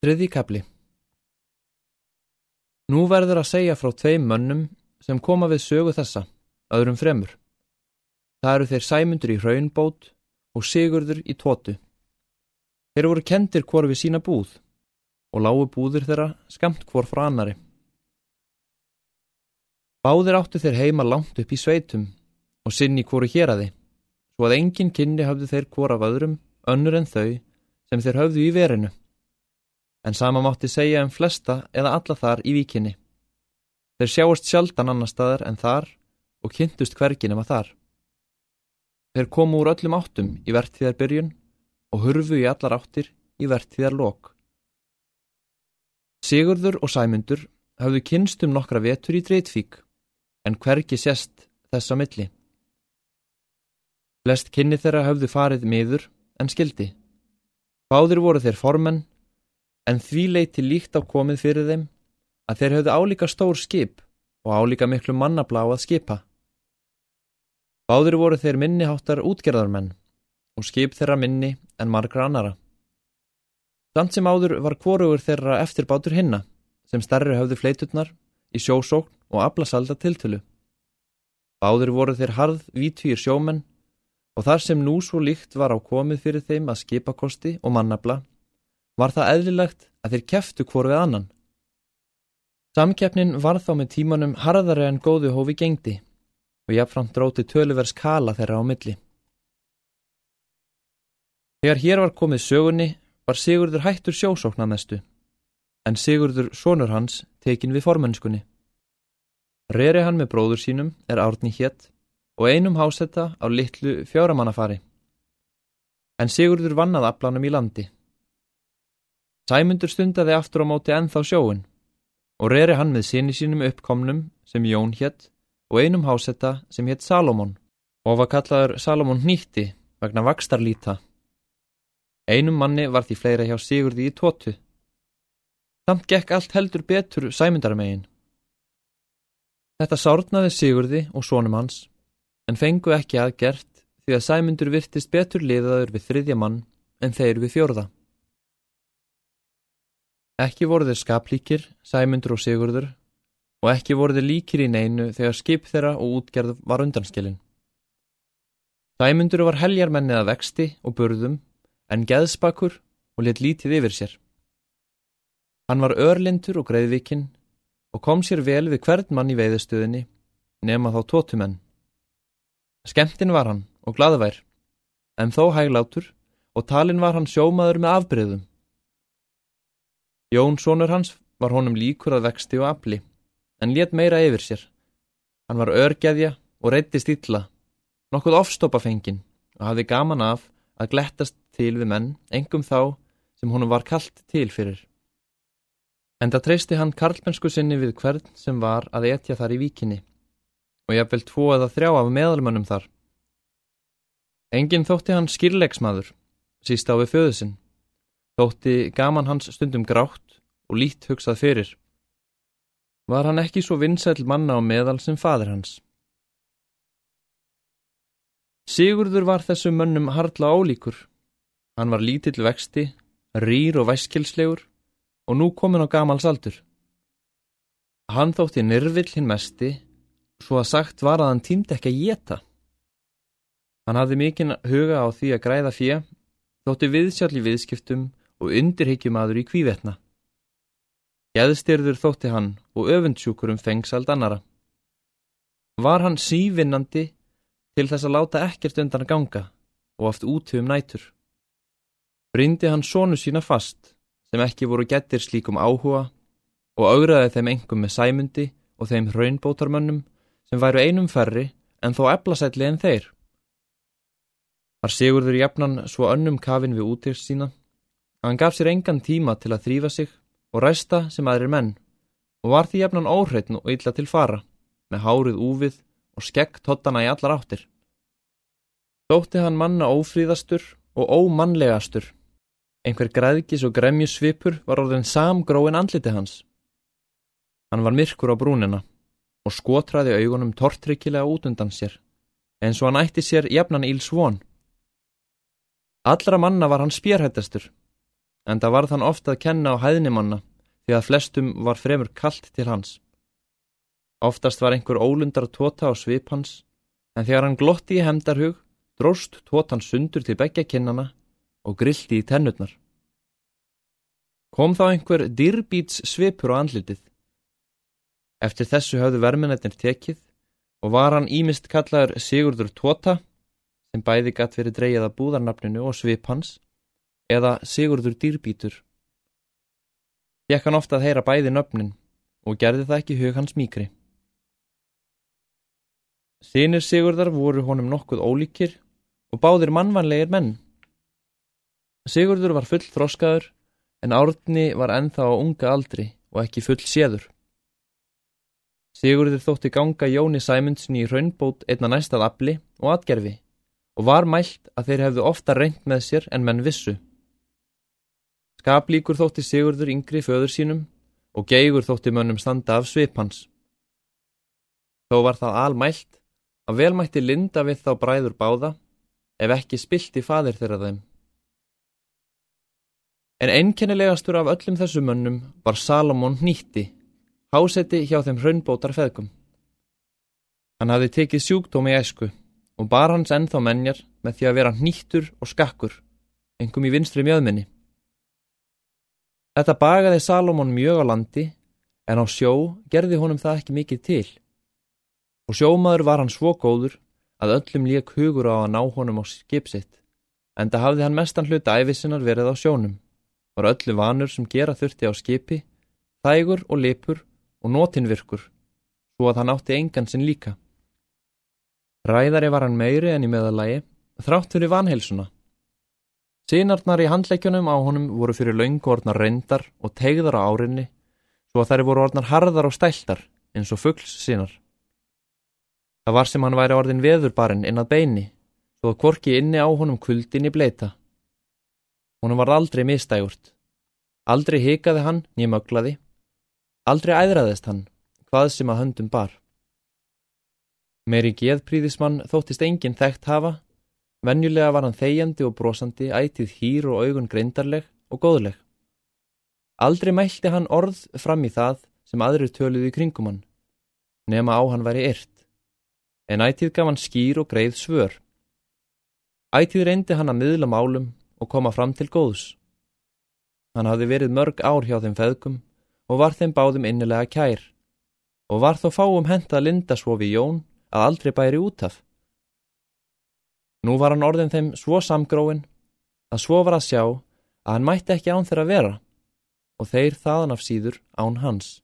Þriði kapli Nú verður að segja frá tveim mönnum sem koma við sögu þessa, öðrum fremur. Það eru þeir sæmundur í hraunbót og sigurður í tótu. Þeir voru kendir hvort við sína búð og lágu búður þeirra skamt hvort frá annari. Báðir áttu þeir heima langt upp í sveitum og sinni hvoru hér að þið, svo að engin kynni hafðu þeir hvort af öðrum önnur en þau sem þeir höfðu í verinu. En sama mátti segja um flesta eða alla þar í víkinni. Þeir sjáast sjaldan annar staðar en þar og kynntust hverginum að þar. Þeir komu úr öllum áttum í verðtíðar byrjun og hurfu í allar áttir í verðtíðar lok. Sigurður og Sæmundur hafðu kynst um nokkra vetur í Dreitvík en hvergi sérst þessa milli. Flest kynni þeirra hafðu farið miður en skildi. Báðir voru þeir formenn en því leiti líkt á komið fyrir þeim að þeir höfðu álíka stór skip og álíka miklu mannablá að skipa. Báðir voru þeir minniháttar útgerðarmenn og skip þeirra minni en margra annara. Samt sem áður var kvorugur þeirra eftirbátur hinna sem starri höfðu fleiturnar í sjósókn og ablasalda tiltölu. Báðir voru þeir harð vítvír sjómenn og þar sem nú svo líkt var á komið fyrir þeim að skipakosti og mannabla var það eðlilegt að þeir keftu hvor við annan. Samkeppnin var þá með tímanum harðari en góðu hófi gengdi og jáfnframt dróti töluvers kala þeirra á milli. Þegar hér var komið sögunni var Sigurður hættur sjósóknamestu, en Sigurður sonur hans tekin við formönskunni. Reri hann með bróður sínum er árni hétt og einum hásetta á litlu fjáramannafari. En Sigurður vannað aflanum í landi. Sæmundur stundaði aftur á móti ennþá sjóun og reri hann með sinni sínum uppkomnum sem Jón hétt og einum hásetta sem hétt Salomón og var kallaður Salomón nýtti vegna vakstarlíta. Einum manni var því fleira hjá Sigurði í tótu. Samt gekk allt heldur betur sæmundarmegin. Þetta sárnaði Sigurði og sónum hans en fengu ekki aðgert því að sæmundur virtist betur liðaður við þriðja mann en þeir við fjórða. Ekki voru þeir skaplíkir, sæmundur og sigurður og ekki voru þeir líkir í neinu þegar skip þeirra og útgerð var undanskilin. Sæmundur var heljarmennið að vexti og burðum en geðspakur og let lítið yfir sér. Hann var örlindur og greiðvikinn og kom sér vel við hvern mann í veiðstöðinni nema þá tótumenn. Skemtin var hann og gladvær, en þó hæglátur og talin var hann sjómaður með afbreyðum. Jón sonur hans var honum líkur að vexti og afli, en let meira yfir sér. Hann var örgæðja og reyttist illa, nokkuð ofstoppafengin og hafði gaman af að glettast til við menn, engum þá sem honum var kallt til fyrir. En það treysti hann karlmennsku sinni við hvern sem var að etja þar í víkinni og ég haf vel tvo eða þrjá af meðalmönnum þar. Engin þótti hann skýrleiksmaður, síst á við föðusinn. Þótti gaman hans stundum grátt og lít hugsað fyrir. Var hann ekki svo vinsæl manna á meðal sem fadir hans? Sigurður var þessum mönnum hardla ólíkur. Hann var lítill vexti, rýr og væskilslegur og nú komin á gamals aldur. Hann þótti nyrvill hinn mesti, svo að sagt var að hann týmdi ekki að geta. Hann hafði mikinn huga á því að græða fjö, þótti viðsjálf í viðskiptum og undirhyggjum í kvívetna. Gæðstyrður þótti hann og öfundsjúkur um fengsald annara. Var hann sívinnandi til þess að láta ekkert undan að ganga og oft út um nætur. Brindi hann sónu sína fast sem ekki voru gettir slíkum áhuga og augraði þeim engum með sæmundi og þeim hraunbótarmönnum sem væru einum ferri en þó eblasætli en þeir. Var Sigurður jafnan svo önnum kafin við útýrst sína Hann gaf sér engan tíma til að þrýfa sig og ræsta sem aðrir menn og var því jafnan óhreitn og illa til fara með hárið úfið og skegg tottana í allar áttir. Dótti hann manna ófríðastur og ómannlegastur. Einhver græðgis og gremjus svipur var orðin samgróin andliti hans. Hann var myrkur á brúnina og skotraði augunum tortrykkilega út undan sér eins og hann ætti sér jafnan íl svon. Allra manna var hann spjærhættastur en það varð hann ofta að kenna á hæðnimanna því að flestum var fremur kallt til hans. Oftast var einhver ólundar tóta á svip hans, en þegar hann glotti í hemdarhug, dróst tótan sundur til begja kinnana og grillti í tennutnar. Kom þá einhver dýrbíts svipur á andlitið. Eftir þessu höfðu verminetnir tekið og var hann ímist kallaður Sigurdur Tóta, sem bæði gatt verið dreyið að búðarnafninu og svip hans, eða Sigurdur Dýrbítur. Jekk hann ofta að heyra bæði nöfnin og gerði það ekki hug hans mýkri. Sýnir Sigurdar voru honum nokkuð ólíkir og báðir mannvanlegir menn. Sigurdur var full þroskaður en Árni var ennþá á unga aldri og ekki full séður. Sigurdur þótti ganga Jóni Sæmundsin í raunbót einna næstað afli og atgerfi og var mælt að þeir hefðu ofta reynd með sér en menn vissu. Skaplíkur þótti Sigurdur yngri föður sínum og geigur þótti mönnum standa af svipans. Þó var það almælt að velmætti linda við þá bræður báða ef ekki spilti fadir þeirra þeim. En einkennilegastur af öllum þessu mönnum var Salomón nýtti, hásetti hjá þeim hraunbótar feðgum. Hann hafði tekið sjúkdómi í esku og bar hans ennþá menjar með því að vera nýttur og skakkur, engum í vinstri mjöðminni. Þetta bagaði Salomón mjög á landi, en á sjó gerði honum það ekki mikið til og sjómaður var hann svo góður að öllum lík hugur á að ná honum á skipsitt, en það hafði hann mestan hluta æfisinnar verið á sjónum, var öllu vanur sem gera þurfti á skipi, þægur og lipur og nótinvirkur, svo að hann átti engan sinn líka. Ræðari var hann meiri en í meðalagi, þrátt fyrir vanheilsuna. Sýnarnar í handleikjunum á honum voru fyrir laungu orðnar reyndar og tegðar á árinni, svo að þær voru orðnar harðar og stæltar eins og fuggls sínar. Það var sem hann væri orðin veðurbarinn inn að beini, svo að kvorki inni á honum kuldin í bleita. Honum var aldrei mistægurt. Aldrei hikaði hann nýjum öglaði. Aldrei æðraðist hann, hvað sem að höndum bar. Meiri geðpríðismann þóttist enginn þekkt hafa. Venjulega var hann þegjandi og brosandi, ætið hýr og augun greindarleg og góðleg. Aldrei mælti hann orð fram í það sem aðrir töluði í kringum hann, nema á hann væri yrt en ætið gaf hann skýr og greið svör. Ætið reyndi hann að miðla málum og koma fram til góðs. Hann hafði verið mörg ár hjá þeim feðgum og var þeim báðum innilega kær og var þó fáum hentað linda svo við Jón að aldrei bæri út af. Nú var hann orðin þeim svo samgróin að svo var að sjá að hann mætti ekki án þeirra vera og þeir þaðan af síður án hans.